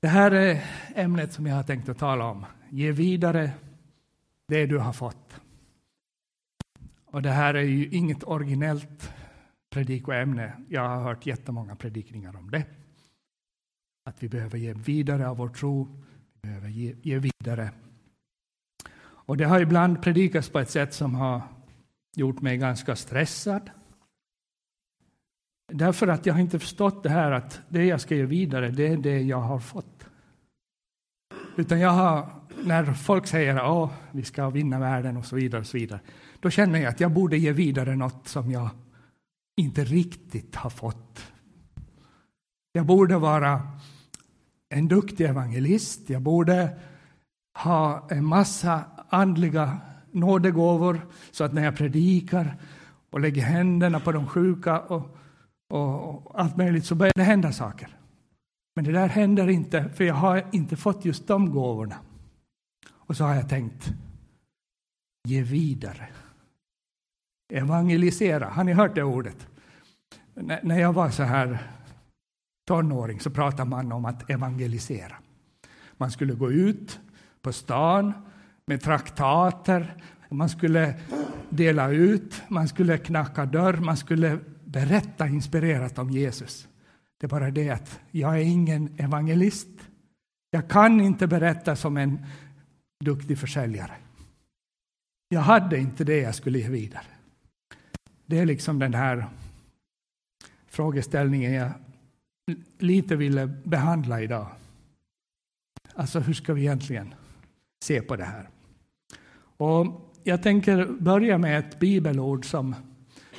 Det här är ämnet som jag har tänkt att tala om. Ge vidare det du har fått. Och det här är ju inget originellt predikoämne. Jag har hört jättemånga predikningar om det. Att vi behöver ge vidare av vår tro, vi behöver ge, ge vidare. Och det har ibland predikats på ett sätt som har gjort mig ganska stressad. Därför att jag har inte förstått det här att det jag ska ge vidare, det är det jag har fått. Utan jag har, när folk säger att vi ska vinna världen och så vidare, och så vidare, då känner jag att jag borde ge vidare något som jag inte riktigt har fått. Jag borde vara en duktig evangelist, jag borde ha en massa andliga nådegåvor så att när jag predikar och lägger händerna på de sjuka och, och, allt möjligt så börjar det hända saker. Men det där händer inte, för jag har inte fått just de gåvorna. Och så har jag tänkt, ge vidare. Evangelisera, har ni hört det ordet? när jag var så här tonåring så pratade man om att evangelisera. Man skulle gå ut på stan med traktater, man skulle dela ut, man skulle knacka dörr, man skulle berätta inspirerat om Jesus. Det är bara det att jag är ingen evangelist. Jag kan inte berätta som en duktig försäljare. Jag hade inte det jag skulle ge vidare. Det är liksom den här frågeställningen jag lite ville behandla idag. Alltså, hur ska vi egentligen se på det här? Och jag tänker börja med ett bibelord som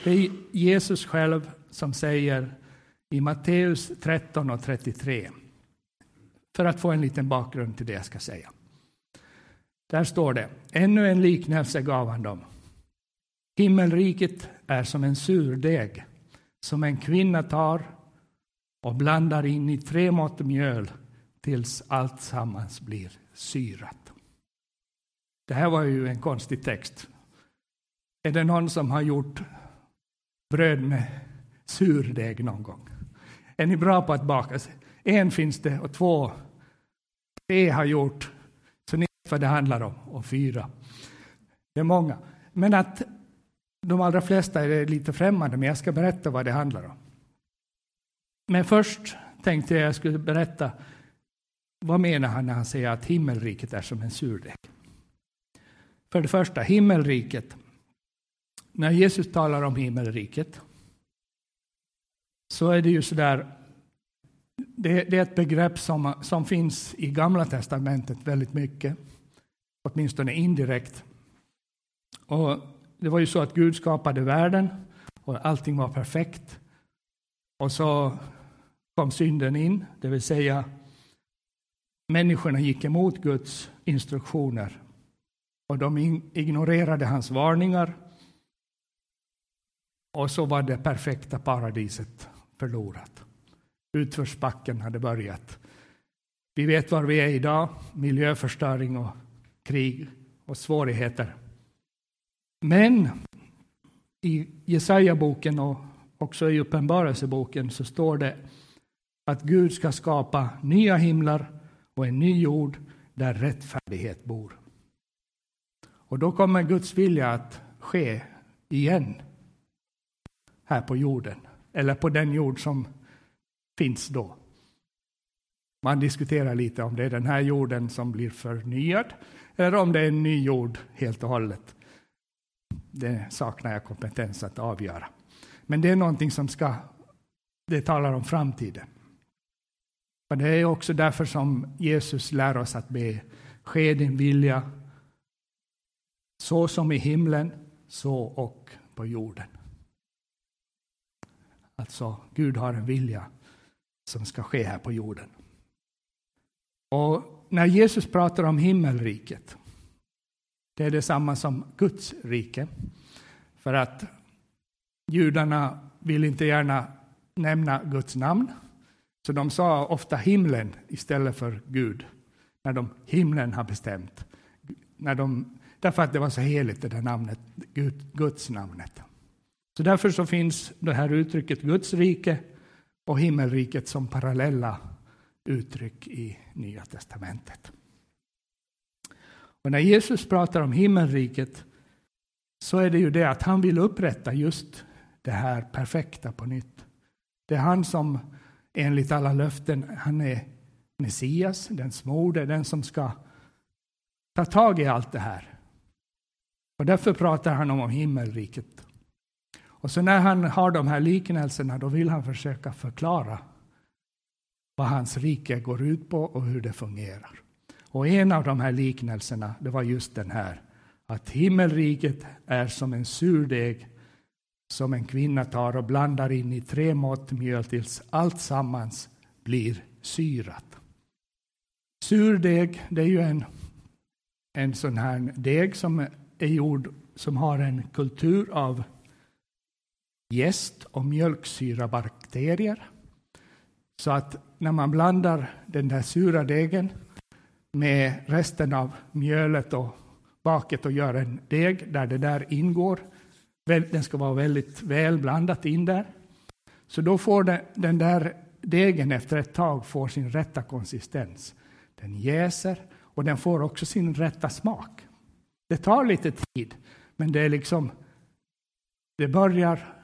det är Jesus själv som säger i Matteus 13 och 33. För att få en liten bakgrund till det jag ska säga. Där står det, ännu en liknelse gav han dem. Himmelriket är som en surdeg som en kvinna tar och blandar in i tre mått mjöl tills allt sammans blir syrat. Det här var ju en konstig text. Är det någon som har gjort bröd med surdeg någon gång? Är ni bra på att baka? En finns det och två, tre har gjort. Så ni vet vad det handlar om. Och fyra. Det är många. Men att de allra flesta är lite främmande, men jag ska berätta vad det handlar om. Men först tänkte jag jag skulle berätta vad menar han när han säger att himmelriket är som en surdeg. För det första, himmelriket. När Jesus talar om himmelriket så är det ju så där det, det, är ett begrepp som, som finns i Gamla testamentet väldigt mycket, åtminstone indirekt. Och det var ju så att Gud skapade världen och allting var perfekt. Och så kom synden in, det vill säga människorna gick emot Guds instruktioner och de ignorerade hans varningar. Och så var det perfekta paradiset förlorat. Utförsbacken hade börjat. Vi vet var vi är idag, miljöförstöring och krig och svårigheter. Men i Jesaja-boken och också i Uppenbarelseboken så står det att Gud ska skapa nya himlar och en ny jord där rättfärdighet bor. Och då kommer Guds vilja att ske igen här på jorden, eller på den jord som finns då. Man diskuterar lite om det är den här jorden som blir förnyad eller om det är en ny jord helt och hållet. Det saknar jag kompetens att avgöra. Men det är någonting som ska, det talar om framtiden. Och det är också därför som Jesus lär oss att be, ske din vilja, så som i himlen, så och på jorden. Alltså, Gud har en vilja som ska ske här på jorden. Och när Jesus pratar om himmelriket det är detsamma som Guds rike. För att judarna vill inte gärna nämna Guds namn. Så de sa ofta himlen istället för Gud. När de himlen har bestämt. När de, därför att det var så heligt det där namnet, Gud, Guds namnet. Så därför så finns det här uttrycket Guds rike och himmelriket som parallella uttryck i Nya testamentet. Och när Jesus pratar om himmelriket så är det ju det att han vill upprätta just det här perfekta på nytt. Det är han som enligt alla löften, han är Messias, den smorde, den som ska ta tag i allt det här. Och därför pratar han om himmelriket. Och så när han har de här liknelserna, då vill han försöka förklara vad hans rike går ut på och hur det fungerar. Och en av de här liknelserna, det var just den här, att himmelriket är som en surdeg som en kvinna tar och blandar in i tre mått mjöl tills allt sammans blir syrat. Surdeg, det är ju en, en sån här deg som är gjord som har en kultur av jäst och mjölksyrabakterier. Så att när man blandar den där sura degen med resten av mjölet och baket och gör en deg där det där ingår. Den ska vara väldigt väl blandat in där. Så då får den där degen efter ett tag får sin rätta konsistens. Den jäser och den får också sin rätta smak. Det tar lite tid, men det är liksom det börjar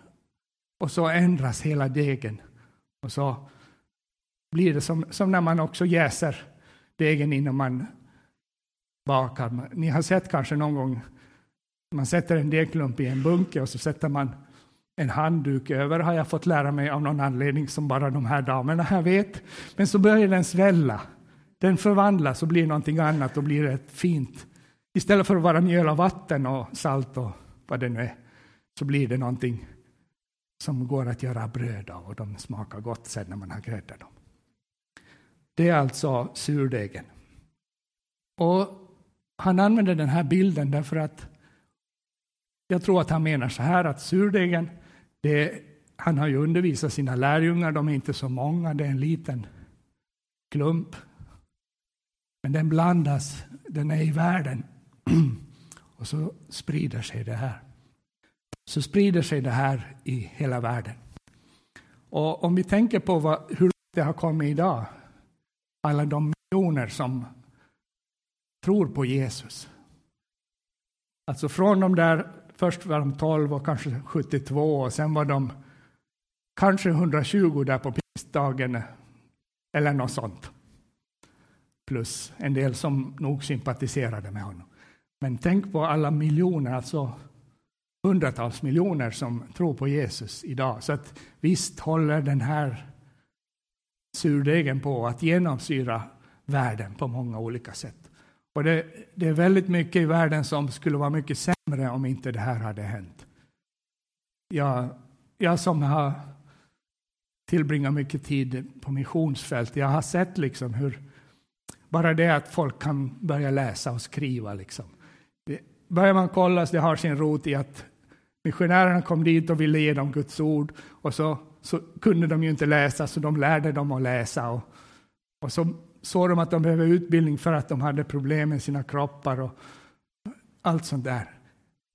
och så ändras hela degen. Och så blir det som, som när man också jäser degen innan man bakar. Ni har sett kanske någon gång, man sätter en degklump i en bunke och så sätter man en handduk över, har jag fått lära mig av någon anledning som bara de här damerna här vet. Men så börjar den svälla. Den förvandlas och blir någonting annat och blir ett fint... Istället för att vara mjöl och vatten och salt och vad det nu är, så blir det någonting som går att göra bröd av och de smakar gott sen när man har gräddat dem. Det är alltså surdegen. Och han använder den här bilden därför att jag tror att han menar så här att surdegen, det, han har ju undervisat sina lärjungar, de är inte så många, det är en liten klump. Men den blandas, den är i världen och så sprider sig det här. Så sprider sig det här i hela världen. Och om vi tänker på vad, hur det har kommit idag, alla de miljoner som tror på Jesus. Alltså från de där, först var de 12 och kanske 72 och sen var de kanske 120 där på pingstdagen eller något sånt. Plus en del som nog sympatiserade med honom. Men tänk på alla miljoner, alltså hundratals miljoner som tror på Jesus idag. Så att visst håller den här surdegen på att genomsyra världen på många olika sätt. Och det, det, är väldigt mycket i världen som skulle vara mycket sämre om inte det här hade hänt. Jag, jag som har tillbringat mycket tid på missionsfält, jag har sett liksom hur bara det att folk kan börja läsa och skriva. Liksom. Det, börjar man kolla, så det har sin rot i att missionärerna kom dit och ville ge dem Guds ord och så så kunde de ju inte läsa, så de lärde dem att läsa. Och, och så såg de att de behövde utbildning för att de hade problem med sina kroppar och allt sånt där.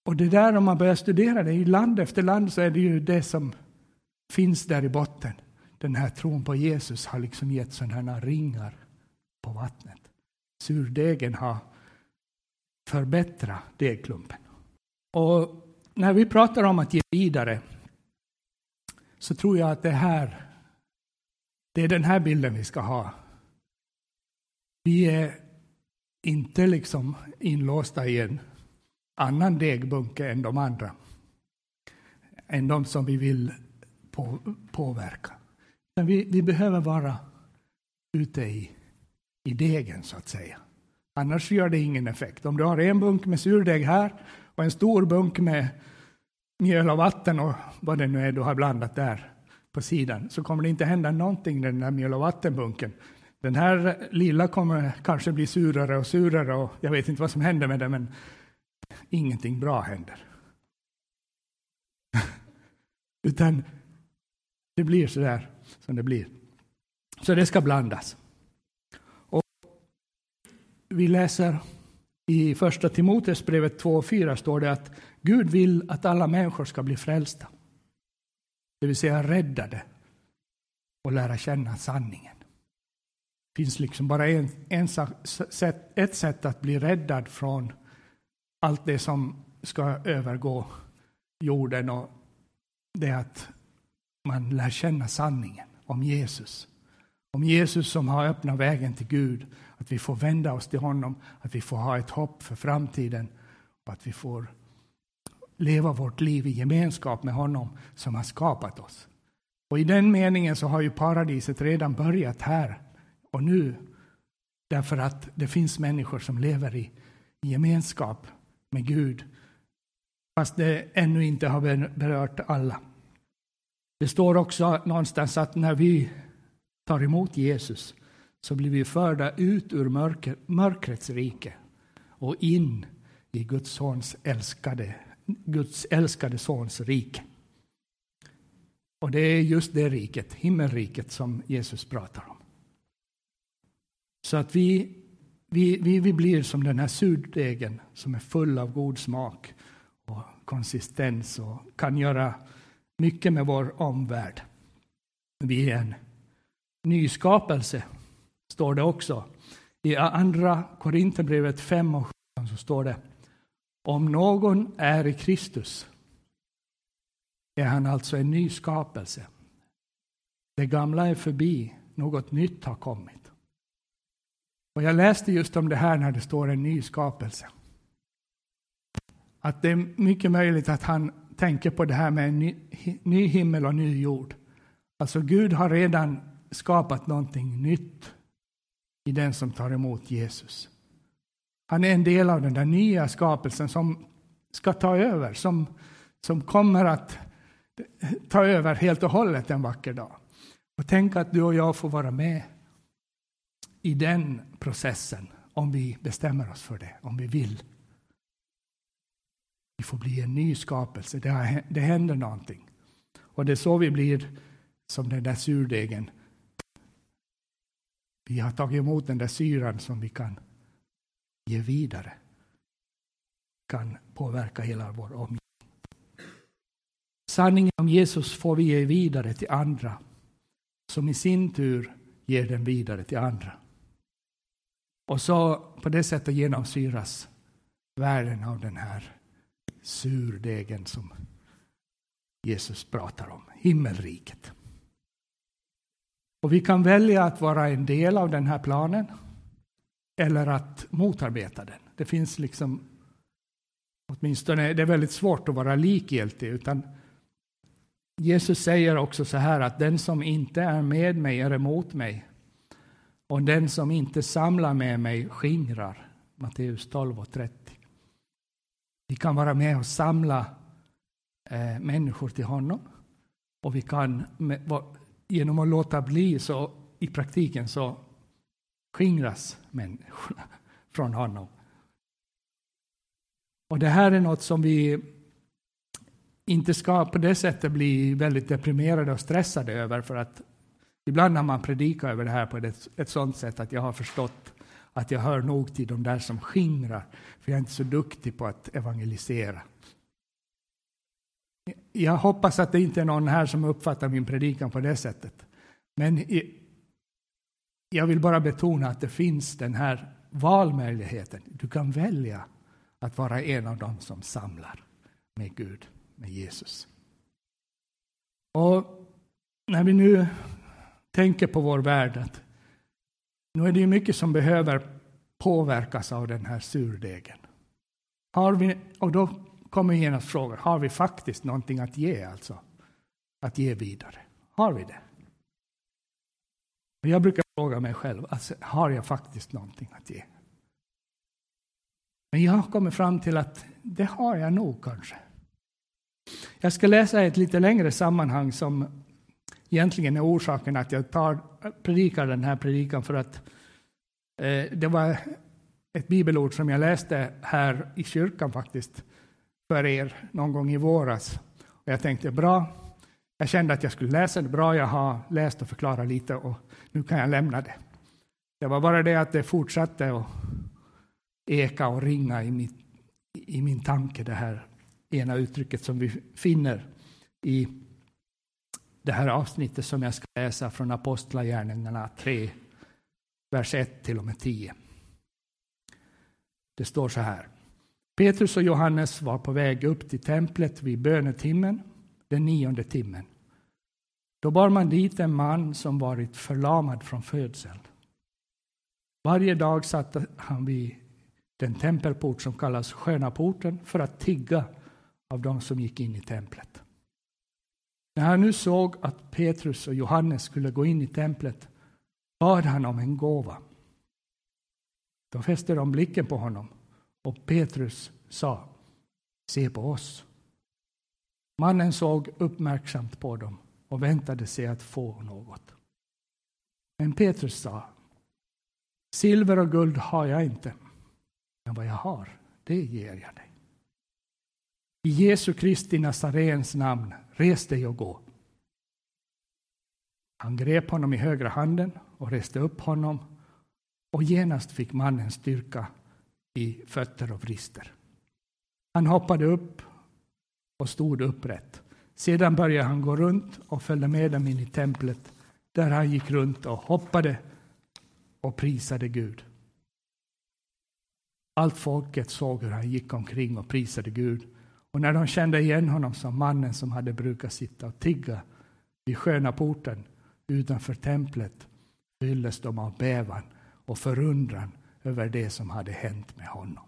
Och det där, om man börjar studera det i land efter land, så är det ju det som finns där i botten. Den här tron på Jesus har liksom gett sådana ringar på vattnet. Surdegen har förbättrat degklumpen. Och när vi pratar om att ge vidare så tror jag att det här, det är den här bilden vi ska ha. Vi är inte liksom inlåsta i en annan degbunke än de andra. Än de som vi vill på, påverka. Men vi, vi behöver vara ute i, i degen, så att säga. Annars gör det ingen effekt. Om du har en bunk med surdeg här och en stor bunk med mjöl och vatten och vad det nu är du har blandat där på sidan, så kommer det inte hända någonting med den där mjöl och vattenbunken. Den här lilla kommer kanske bli surare och surare och jag vet inte vad som händer med den, men ingenting bra händer. Utan det blir så där som det blir. Så det ska blandas. Och vi läser i första Timoteusbrevet 2.4 står det att Gud vill att alla människor ska bli frälsta. Det vill säga räddade och lära känna sanningen. Det finns liksom bara en, en, ett sätt att bli räddad från allt det som ska övergå jorden och det är att man lär känna sanningen om Jesus. Om Jesus som har öppnat vägen till Gud, att vi får vända oss till honom, att vi får ha ett hopp för framtiden och att vi får leva vårt liv i gemenskap med honom som har skapat oss. Och i den meningen så har ju paradiset redan börjat här och nu. Därför att det finns människor som lever i gemenskap med Gud. Fast det ännu inte har berört alla. Det står också någonstans att när vi tar emot Jesus så blir vi förda ut ur mörker, mörkrets rike och in i Guds, sons älskade, Guds älskade sons rike. Och det är just det riket, himmelriket, som Jesus pratar om. Så att vi, vi, vi, vi blir som den här surdegen som är full av god smak och konsistens och kan göra mycket med vår omvärld. Vi är en nyskapelse, står det också. I andra Korinthierbrevet 5 och 17 så står det om någon är i Kristus är han alltså en ny skapelse. Det gamla är förbi, något nytt har kommit. Och jag läste just om det här när det står en nyskapelse. Att det är mycket möjligt att han tänker på det här med en ny, ny himmel och ny jord. Alltså Gud har redan skapat någonting nytt i den som tar emot Jesus. Han är en del av den där nya skapelsen som ska ta över, som, som kommer att ta över helt och hållet en vacker dag. Och tänk att du och jag får vara med i den processen om vi bestämmer oss för det, om vi vill. Vi får bli en ny skapelse, det, har, det händer någonting. Och det är så vi blir som den där surdegen. Vi har tagit emot den där syran som vi kan ge vidare. Kan påverka hela vår omgivning. Sanningen om Jesus får vi ge vidare till andra, som i sin tur ger den vidare till andra. Och så på det sättet genomsyras världen av den här surdegen som Jesus pratar om, himmelriket. Och vi kan välja att vara en del av den här planen eller att motarbeta den. Det finns liksom, åtminstone, det är väldigt svårt att vara likgiltig, utan Jesus säger också så här att den som inte är med mig är emot mig och den som inte samlar med mig skingrar. Matteus 12 och 30. Vi kan vara med och samla eh, människor till honom och vi kan med, genom att låta bli så i praktiken så skingras människorna från honom. Och det här är något som vi inte ska på det sättet bli väldigt deprimerade och stressade över för att ibland när man predikar över det här på ett, ett sådant sätt att jag har förstått att jag hör nog till de där som skingrar, för jag är inte så duktig på att evangelisera. Jag hoppas att det inte är någon här som uppfattar min predikan på det sättet. Men jag vill bara betona att det finns den här valmöjligheten. Du kan välja att vara en av dem som samlar med Gud med Jesus. Och när vi nu tänker på vår värld, att nu är det ju mycket som behöver påverkas av den här surdegen. Har vi, och då kommer genast frågan, har vi faktiskt någonting att ge, alltså? Att ge vidare? Har vi det? Jag brukar fråga mig själv, alltså, har jag faktiskt någonting att ge? Men jag har kommit fram till att det har jag nog kanske. Jag ska läsa ett lite längre sammanhang som egentligen är orsaken att jag tar, predikar den här predikan för att eh, det var ett bibelord som jag läste här i kyrkan faktiskt för er någon gång i våras. Och jag tänkte bra, jag kände att jag skulle läsa det bra, jag har läst och förklarat lite och nu kan jag lämna det. Det var bara det att det fortsatte att eka och ringa i, min, i min tanke det här ena uttrycket som vi finner i det här avsnittet som jag ska läsa från Apostlagärningarna 3 vers 1 till och med 10. Det står så här. Petrus och Johannes var på väg upp till templet vid bönetimmen, den nionde timmen. Då bar man dit en man som varit förlamad från födseln. Varje dag satt han vid den tempelport som kallas Sköna porten för att tigga av dem som gick in i templet. När han nu såg att Petrus och Johannes skulle gå in i templet bad han om en gåva. Då fäste de blicken på honom och Petrus sa Se på oss. Mannen såg uppmärksamt på dem och väntade sig att få något. Men Petrus sa Silver och guld har jag inte, men vad jag har, det ger jag dig. I Jesu Kristi Nazarens namn, res dig och gå. Han grep honom i högra handen och reste upp honom och genast fick mannen styrka i fötter och vrister. Han hoppade upp och stod upprätt. Sedan började han gå runt och följde med dem in i templet där han gick runt och hoppade och prisade Gud. Allt folket såg hur han gick omkring och prisade Gud. Och när de kände igen honom som mannen som hade brukat sitta och tigga vid sköna porten utanför templet fylldes de av bävan och förundran över det som hade hänt med honom.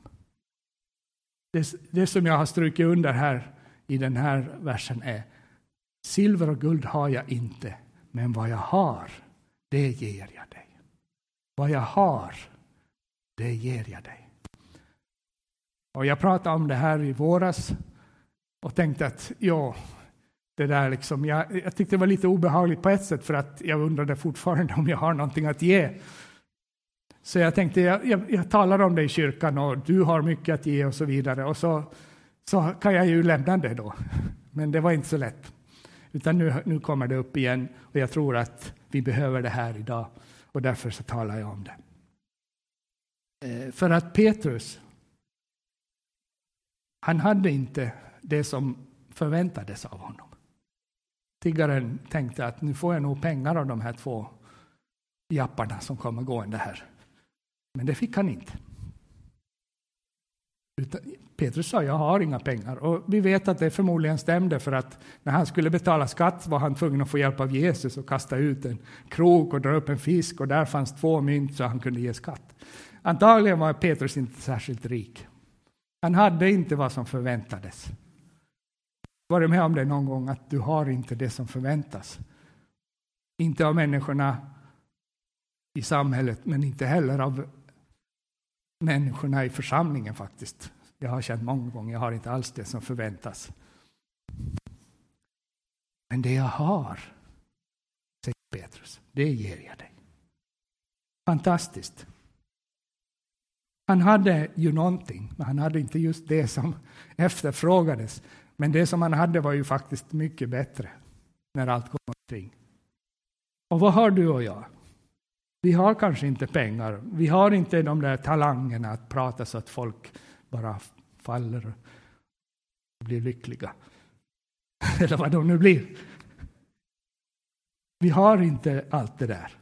Det, det som jag har strukit under här i den här versen är Silver och guld har jag inte, men vad jag har, det ger jag dig. Vad jag har, det ger jag dig. Och jag pratade om det här i våras och tänkte att ja, det där liksom, jag, jag tyckte det var lite obehagligt på ett sätt för att jag undrade fortfarande om jag har någonting att ge. Så jag tänkte, jag, jag, jag talar om det i kyrkan och du har mycket att ge och så vidare. Och så, så kan jag ju lämna det då. Men det var inte så lätt. Utan nu, nu kommer det upp igen och jag tror att vi behöver det här idag. Och därför så talar jag om det. Eh, för att Petrus, han hade inte det som förväntades av honom. Tiggaren tänkte att nu får jag nog pengar av de här två japparna som kommer gående här. Men det fick han inte. Petrus sa, jag har inga pengar. Och vi vet att det förmodligen stämde för att när han skulle betala skatt var han tvungen att få hjälp av Jesus och kasta ut en krok och dra upp en fisk och där fanns två mynt så han kunde ge skatt. Antagligen var Petrus inte särskilt rik. Han hade inte vad som förväntades. Var du med om det någon gång att du har inte det som förväntas? Inte av människorna i samhället, men inte heller av människorna i församlingen faktiskt. Jag har känt många gånger, jag har inte alls det som förväntas. Men det jag har, säger Petrus, det ger jag dig. Fantastiskt. Han hade ju någonting, men han hade inte just det som efterfrågades. Men det som han hade var ju faktiskt mycket bättre när allt kom omkring. Och vad har du och jag? Vi har kanske inte pengar. Vi har inte de där talangerna att prata så att folk bara faller och blir lyckliga. Eller vad de nu blir. Vi har inte allt det där.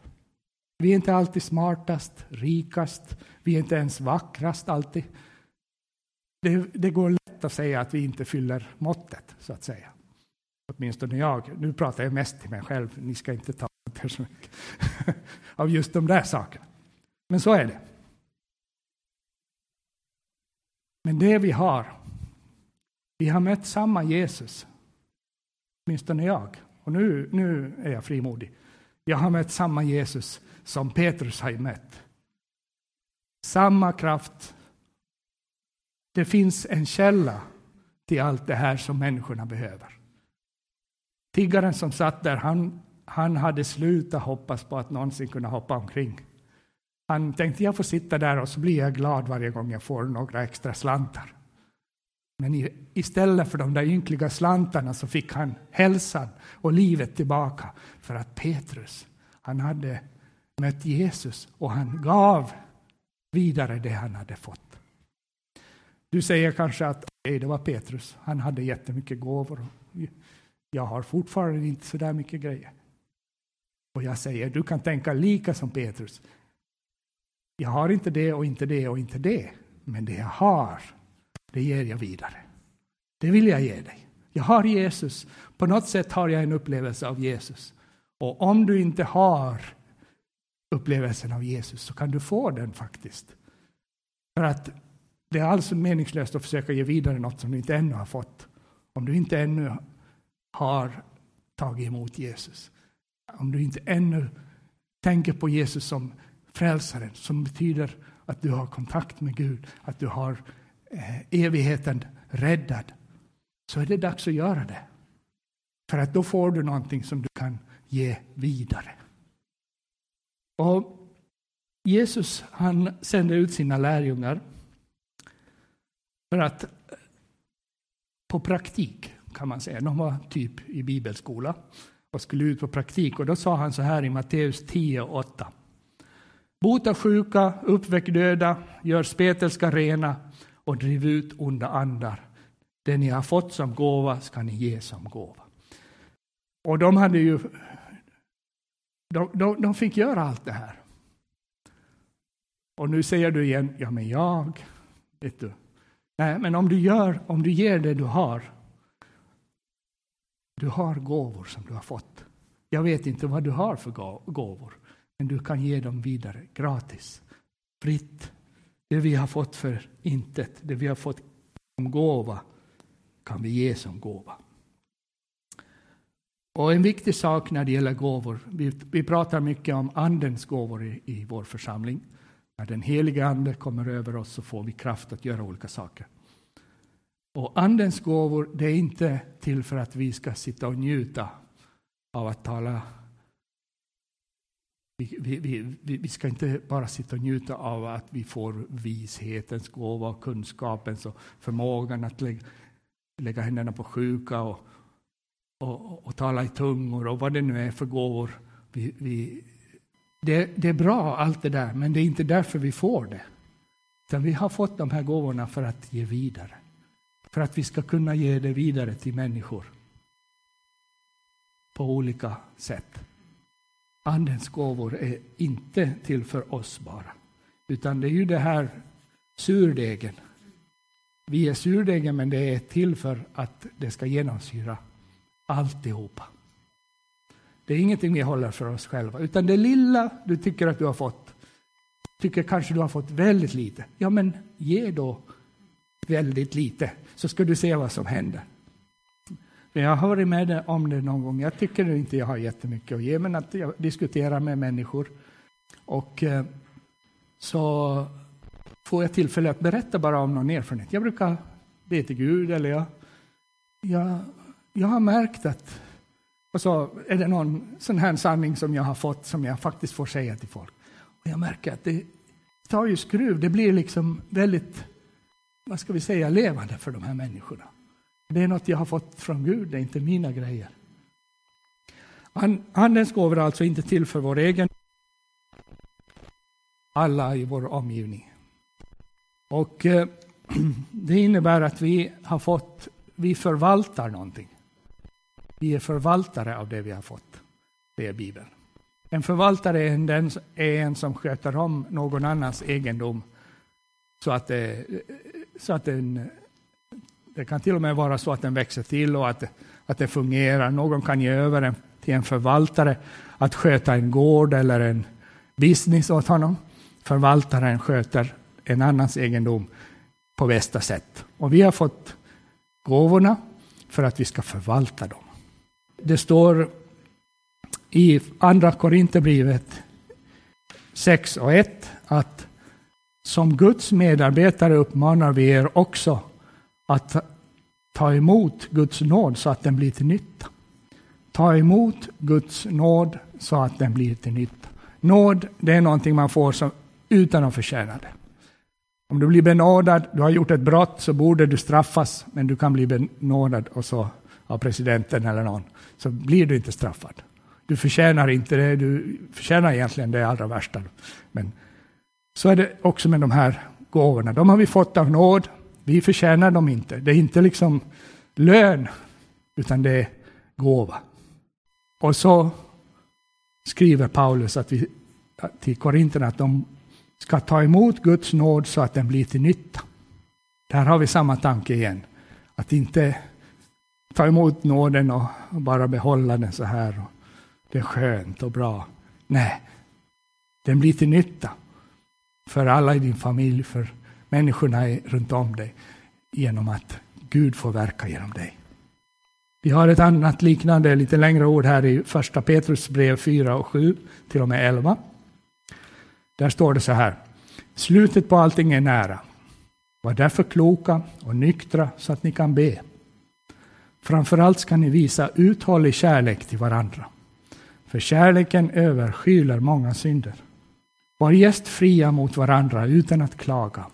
Vi är inte alltid smartast, rikast, vi är inte ens vackrast alltid. Det, det, går lätt att säga att vi inte fyller måttet, så att säga. Åtminstone jag. Nu pratar jag mest till mig själv, ni ska inte ta det så mycket av just de där sakerna. Men så är det. Men det vi har, vi har mött samma Jesus. Åtminstone jag. Och nu, nu är jag frimodig. Jag har mött samma Jesus som Petrus har mött. Samma kraft. Det finns en källa till allt det här som människorna behöver. Tiggaren som satt där, han, han hade slutat hoppas på att någonsin kunna hoppa omkring. Han tänkte jag får sitta där och så blir jag glad varje gång jag får några extra slantar. Men istället för de där ynkliga slantarna så fick han hälsan och livet tillbaka. För att Petrus, han hade mött Jesus och han gav vidare det han hade fått. Du säger kanske att okay, det var Petrus, han hade jättemycket gåvor. Jag har fortfarande inte så där mycket grejer. Och jag säger, du kan tänka lika som Petrus. jag har inte det och inte det och inte det, men det jag har, det ger jag vidare. Det vill jag ge dig. Jag har Jesus. På något sätt har jag en upplevelse av Jesus. Och om du inte har upplevelsen av Jesus så kan du få den faktiskt. För att det är alltså meningslöst att försöka ge vidare något som du inte ännu har fått. Om du inte ännu har tagit emot Jesus. Om du inte ännu tänker på Jesus som frälsaren, som betyder att du har kontakt med Gud, att du har eh, evigheten räddad, så är det dags att göra det. För att då får du någonting som du kan ge vidare. Och Jesus han sände ut sina lärjungar för att eh, på praktik kan man säga. De var typ i bibelskola och skulle ut på praktik. Och då sa han så här i Matteus 10 och 8. Bota sjuka, uppväck döda, gör spetälska rena och driv ut onda andar. Det ni har fått som gåva ska ni ge som gåva. Och de hade ju de, de, de fick göra allt det här. Och nu säger du igen, ja men jag, vet du. Nej, men om du gör, om du ger det du har. Du har gåvor som du har fått. Jag vet inte vad du har för gåvor, men du kan ge dem vidare gratis, fritt. Det vi har fått för intet, det vi har fått som gåva, kan vi ge som gåva. Och en viktig sak när det gäller gåvor, vi, vi pratar mycket om Andens gåvor i, i vår församling. När den heliga Ande kommer över oss så får vi kraft att göra olika saker. Och Andens gåvor, det är inte till för att vi ska sitta och njuta av att tala. Vi, vi, vi, vi ska inte bara sitta och njuta av att vi får vishetens gåva, och kunskapens och förmågan att lägga, lägga händerna på sjuka och, och, och, tala i tungor och vad det nu är för gåvor. Vi, vi, det, det, är bra allt det där, men det är inte därför vi får det. Utan vi har fått de här gåvorna för att ge vidare. För att vi ska kunna ge det vidare till människor. På olika sätt. Andens gåvor är inte till för oss bara. Utan det är ju det här surdegen. Vi är surdegen men det är till för att det ska genomsyra alltihopa. Det är ingenting vi håller för oss själva, utan det lilla du tycker att du har fått, tycker kanske du har fått väldigt lite. Ja, men ge då väldigt lite, så ska du se vad som händer. Jag har varit med om det någon gång. Jag tycker inte jag har jättemycket att ge, men att jag diskuterar med människor. Och eh, så får jag tillfälle att berätta bara om någon erfarenhet. Jag brukar be till Gud, eller jag, jag jag har märkt att, och så är det någon sån här sanning som jag har fått som jag faktiskt får säga till folk. Och jag märker att det tar ju skruv, det blir liksom väldigt, vad ska vi säga, levande för de här människorna. Det är något jag har fått från Gud, det är inte mina grejer. Andens gåvor är alltså inte till för vår egen alla i vår omgivning. Och eh, det innebär att vi har fått, vi förvaltar någonting. Vi är förvaltare av det vi har fått. Det är Bibeln. En förvaltare är en, den, är en som sköter om någon annans egendom så att, det, så att den, det kan till och med vara så att den växer till och att, att det fungerar. Någon kan ge över den till en förvaltare att sköta en gård eller en business åt honom. Förvaltaren sköter en annans egendom på bästa sätt. Och vi har fått gåvorna för att vi ska förvalta dem. Det står i Andra Korinthierbrevet 6 och 1 att som Guds medarbetare uppmanar vi er också att ta emot Guds nåd så att den blir till nytta. Ta emot Guds nåd så att den blir till nytta. Nåd, det är någonting man får som, utan att förtjäna det. Om du blir benådad, du har gjort ett brott, så borde du straffas, men du kan bli benådad och så av presidenten eller någon, så blir du inte straffad. Du förtjänar inte det, du förtjänar egentligen det allra värsta. Men så är det också med de här gåvorna. De har vi fått av nåd, vi förtjänar dem inte. Det är inte liksom lön, utan det är gåva. Och så skriver Paulus att vi, till Korinterna att de ska ta emot Guds nåd så att den blir till nytta. Där har vi samma tanke igen. Att inte ta emot nåden och bara behålla den så här. Det är skönt och bra. Nej, den blir till nytta för alla i din familj, för människorna runt om dig genom att Gud får verka genom dig. Vi har ett annat liknande, lite längre ord här i första Petrus brev 4 och 7 till och med 11. Där står det så här. Slutet på allting är nära. Var därför kloka och nyktra så att ni kan be. Framförallt ska ni visa uthållig kärlek till varandra. För kärleken överskyler många synder. Var gästfria mot varandra utan att klaga.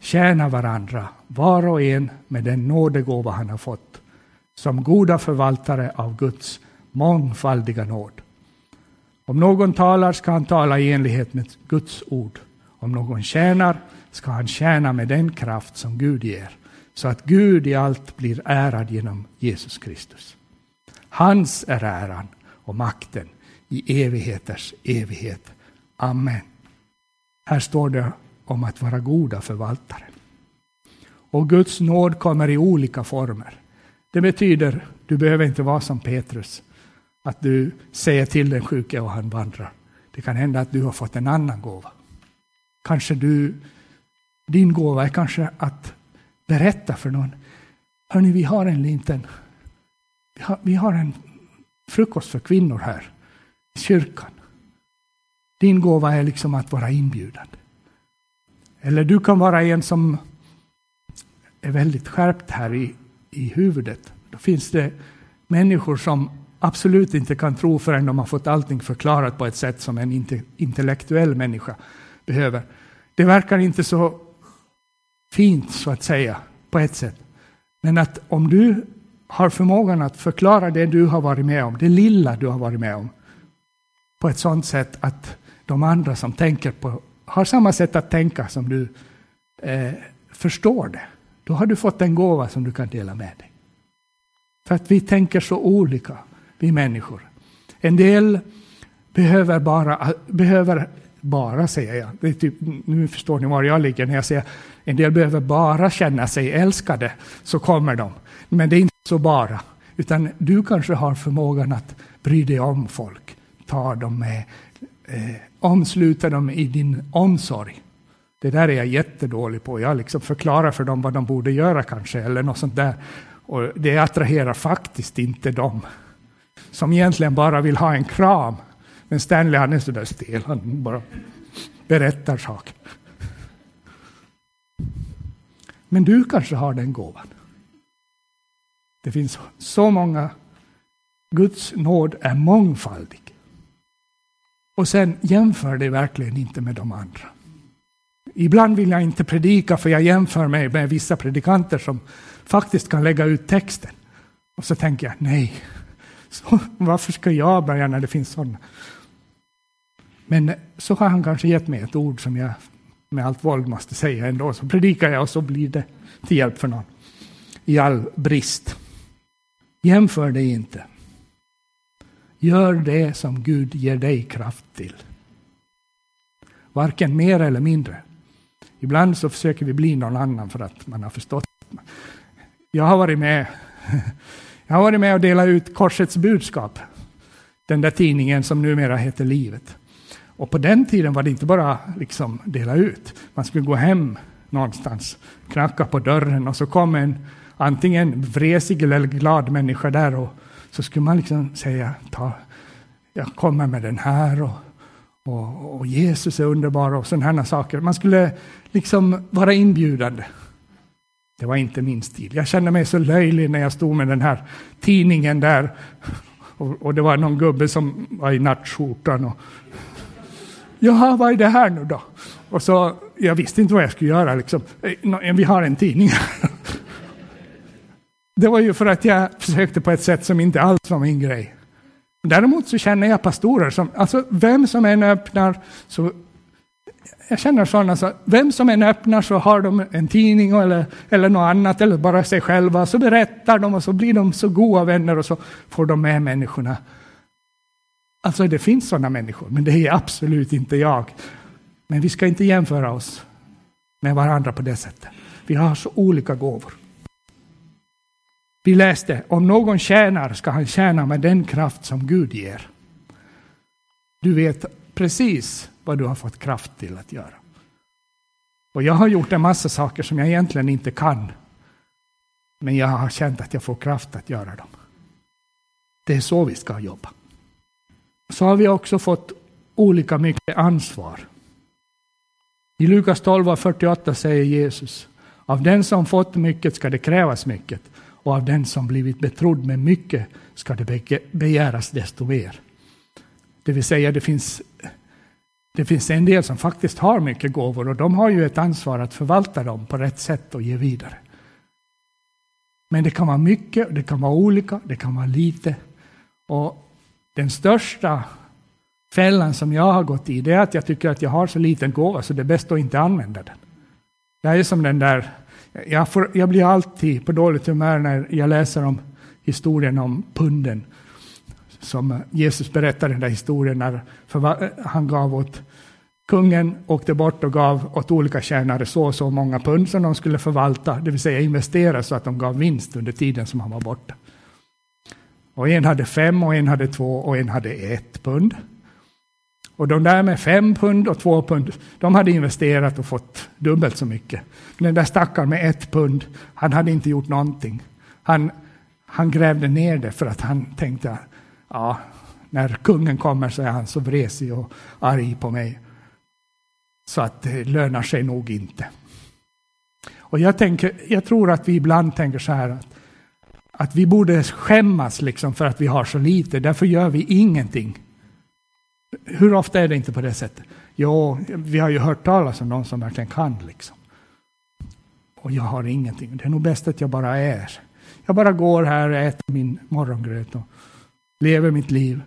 Tjäna varandra, var och en med den nådegåva han har fått, som goda förvaltare av Guds mångfaldiga nåd. Om någon talar ska han tala i enlighet med Guds ord. Om någon tjänar ska han tjäna med den kraft som Gud ger, så att Gud i allt blir ärad genom Jesus Kristus. Hans är äran och makten i evigheters evighet. Amen. Här står det om att vara goda förvaltare. Och Guds nåd kommer i olika former. Det betyder, du behöver inte vara som Petrus, att du säger till den sjuke och han vandrar. Det kan hända att du har fått en annan gåva. Kanske du, din gåva är kanske att berätta för någon. Hörni, vi har en liten, vi har, vi har en frukost för kvinnor här i kyrkan. Din gåva är liksom att vara inbjudande. Eller du kan vara en som är väldigt skärpt här i, i huvudet. Då finns det människor som absolut inte kan tro förrän de har fått allting förklarat på ett sätt som en intellektuell människa behöver. Det verkar inte så fint, så att säga, på ett sätt. Men att om du har förmågan att förklara det du har varit med om, det lilla du har varit med om, på ett sådant sätt att de andra som tänker på, har samma sätt att tänka som du eh, förstår det. Då har du fått en gåva som du kan dela med dig. För att vi tänker så olika, vi människor. En del behöver bara, behöver bara säger jag, det är typ, nu förstår ni var jag ligger när jag säger en del behöver bara känna sig älskade, så kommer de. Men det är inte så bara, utan du kanske har förmågan att bry dig om folk, ta dem med, eh, omsluta dem i din omsorg. Det där är jag jättedålig på. Jag liksom förklarar för dem vad de borde göra kanske, eller något sånt där. Och det attraherar faktiskt inte dem, som egentligen bara vill ha en kram. Men Stanley han är så där stel, han bara berättar saker. Men du kanske har den gåvan. Det finns så många. Guds nåd är mångfaldig. Och sen jämför det verkligen inte med de andra. Ibland vill jag inte predika för jag jämför mig med vissa predikanter som faktiskt kan lägga ut texten. Och så tänker jag, nej, så, varför ska jag börja när det finns sådana? Men så har han kanske gett mig ett ord som jag med allt våld måste säga ändå. Så predikar jag och så blir det till hjälp för någon. I all brist. Jämför dig inte. Gör det som Gud ger dig kraft till. Varken mer eller mindre. Ibland så försöker vi bli någon annan för att man har förstått. Jag har varit med, jag har varit med och delat ut Korsets budskap. Den där tidningen som numera heter Livet. Och på den tiden var det inte bara liksom dela ut. Man skulle gå hem någonstans, knacka på dörren och så kom en antingen vresig eller glad människa där och så skulle man liksom säga ta, jag kommer med den här och, och, och Jesus är underbar och sådana saker. Man skulle liksom vara inbjudande. Det var inte min stil. Jag kände mig så löjlig när jag stod med den här tidningen där och, och det var någon gubbe som var i nattskjortan och Jaha, vad är det här nu då? Och så, jag visste inte vad jag skulle göra. Liksom. Eh, vi har en tidning. Det var ju för att jag försökte på ett sätt som inte alls var min grej. Däremot så känner jag pastorer som, alltså vem som än öppnar, så jag känner sådana, så vem som än öppnar så har de en tidning eller, eller något annat, eller bara sig själva, så berättar de och så blir de så goda vänner och så får de med människorna Alltså det finns sådana människor, men det är absolut inte jag. Men vi ska inte jämföra oss med varandra på det sättet. Vi har så olika gåvor. Vi läste, om någon tjänar ska han tjäna med den kraft som Gud ger. Du vet precis vad du har fått kraft till att göra. Och jag har gjort en massa saker som jag egentligen inte kan. Men jag har känt att jag får kraft att göra dem. Det är så vi ska jobba. Så har vi också fått olika mycket ansvar. I Lukas 12 och 48 säger Jesus, av den som fått mycket ska det krävas mycket och av den som blivit betrodd med mycket ska det begäras desto mer. Det vill säga, det finns, det finns en del som faktiskt har mycket gåvor och de har ju ett ansvar att förvalta dem på rätt sätt och ge vidare. Men det kan vara mycket, det kan vara olika, det kan vara lite. Och den största fällan som jag har gått i, det är att jag tycker att jag har så liten gåva så det är bäst att inte använda den. Jag är som den där, jag, får, jag blir alltid på dåligt humör när jag läser om historien om punden. Som Jesus berättar den där historien när han gav åt kungen, åkte bort och gav åt olika tjänare så och så många pund som de skulle förvalta, det vill säga investera så att de gav vinst under tiden som han var borta. Och en hade fem och en hade två och en hade ett pund. Och de där med fem pund och två pund, de hade investerat och fått dubbelt så mycket. Men den där stackaren med ett pund, han hade inte gjort någonting. Han, han grävde ner det för att han tänkte, ja, när kungen kommer så är han så vresig och arg på mig. Så att det lönar sig nog inte. Och jag, tänker, jag tror att vi ibland tänker så här att, att vi borde skämmas liksom för att vi har så lite, därför gör vi ingenting. Hur ofta är det inte på det sättet? Jo, vi har ju hört talas om någon som verkligen kan. Liksom. Och jag har ingenting. Det är nog bäst att jag bara är. Jag bara går här och äter min morgongröt och lever mitt liv.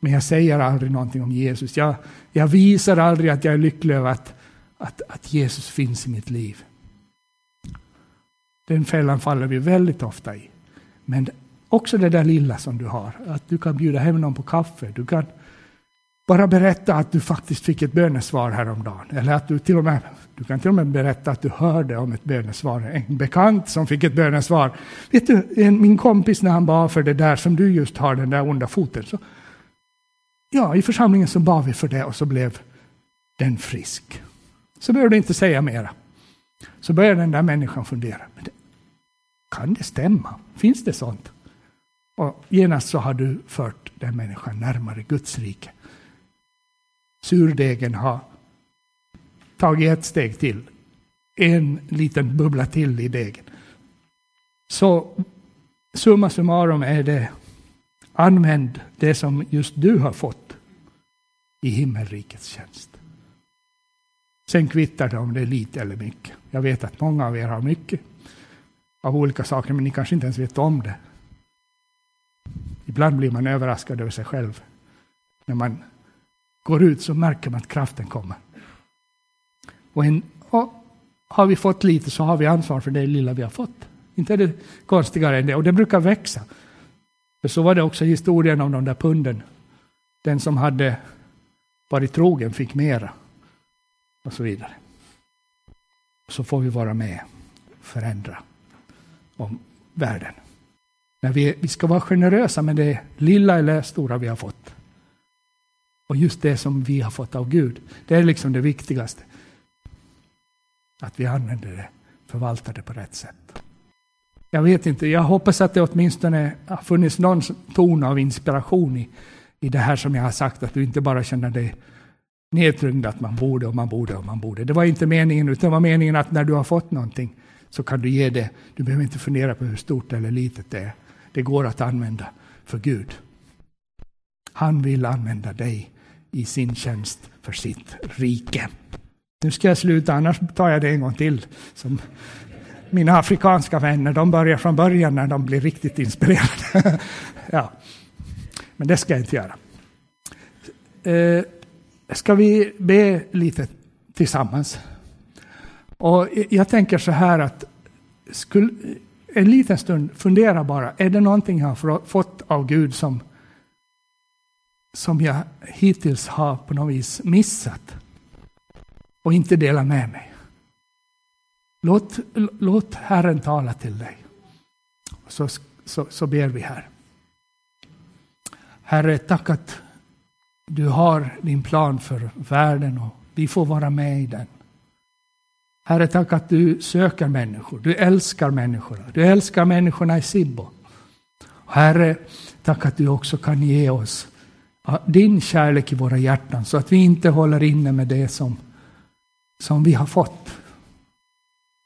Men jag säger aldrig någonting om Jesus. Jag, jag visar aldrig att jag är lycklig över att, att, att Jesus finns i mitt liv. Den fällan faller vi väldigt ofta i. Men också det där lilla som du har, att du kan bjuda hem någon på kaffe, du kan bara berätta att du faktiskt fick ett bönesvar häromdagen. Eller att du till och med, du kan till och med berätta att du hörde om ett bönesvar. En bekant som fick ett bönesvar. Vet du, en, min kompis när han bad för det där som du just har, den där onda foten. Så, ja, i församlingen så bad vi för det och så blev den frisk. Så behöver du inte säga mera. Så börjar den där människan fundera. Men det, kan det stämma? Finns det sånt? Och genast så har du fört den människan närmare Guds rike surdegen har tagit ett steg till. En liten bubbla till i degen. Så summa summarum är det använd det som just du har fått i himmelrikets tjänst. Sen kvittar det om det är lite eller mycket. Jag vet att många av er har mycket av olika saker, men ni kanske inte ens vet om det. Ibland blir man överraskad över sig själv när man går ut så märker man att kraften kommer. Och, en, och har vi fått lite så har vi ansvar för det lilla vi har fått. Inte är det konstigare än det. Och det brukar växa. För så var det också historien om de där punden. Den som hade varit trogen fick mera. Och så vidare. Så får vi vara med och förändra om världen. När vi, vi ska vara generösa med det lilla eller stora vi har fått. Och just det som vi har fått av Gud, det är liksom det viktigaste. Att vi använder det, förvaltar det på rätt sätt. Jag vet inte, jag hoppas att det åtminstone har funnits någon ton av inspiration i, i det här som jag har sagt, att du inte bara känner dig nedtryngd att man borde och man borde och man borde. Det var inte meningen, utan det var meningen att när du har fått någonting så kan du ge det. Du behöver inte fundera på hur stort eller litet det är. Det går att använda för Gud. Han vill använda dig i sin tjänst för sitt rike. Nu ska jag sluta, annars tar jag det en gång till. Som mina afrikanska vänner, de börjar från början när de blir riktigt inspirerade. ja. Men det ska jag inte göra. Eh, ska vi be lite tillsammans? Och jag tänker så här att skulle, en liten stund fundera bara, är det någonting jag har fått av Gud som som jag hittills har på något vis missat. och inte delat med mig. Låt, låt Herren tala till dig. Så, så, så ber vi här. Herre, tack att du har din plan för världen och vi får vara med i den. Herre, tack att du söker människor. Du älskar människorna, Du älskar människorna i Sibbo. Herre, tack att du också kan ge oss din kärlek i våra hjärtan så att vi inte håller inne med det som, som vi har fått.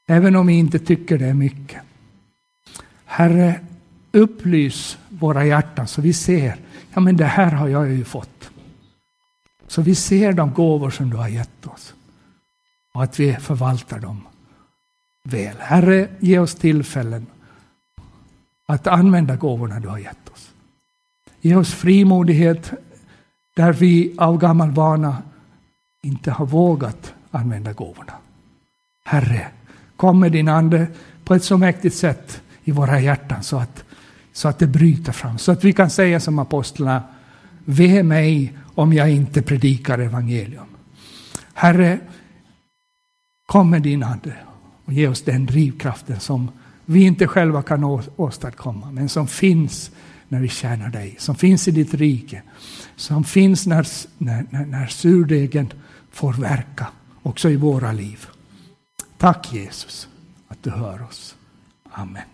Även om vi inte tycker det är mycket. Herre, upplys våra hjärtan så vi ser, ja men det här har jag ju fått. Så vi ser de gåvor som du har gett oss. Och att vi förvaltar dem väl. Herre, ge oss tillfällen att använda gåvorna du har gett oss. Ge oss frimodighet där vi av gammal vana inte har vågat använda gåvorna. Herre, kom med din Ande på ett så mäktigt sätt i våra hjärtan så att, så att det bryter fram. Så att vi kan säga som apostlarna, ve mig om jag inte predikar evangelium. Herre, kom med din Ande och ge oss den drivkraften som vi inte själva kan åstadkomma, men som finns när vi tjänar dig, som finns i ditt rike, som finns när, när, när, när surdegen får verka också i våra liv. Tack Jesus att du hör oss. Amen.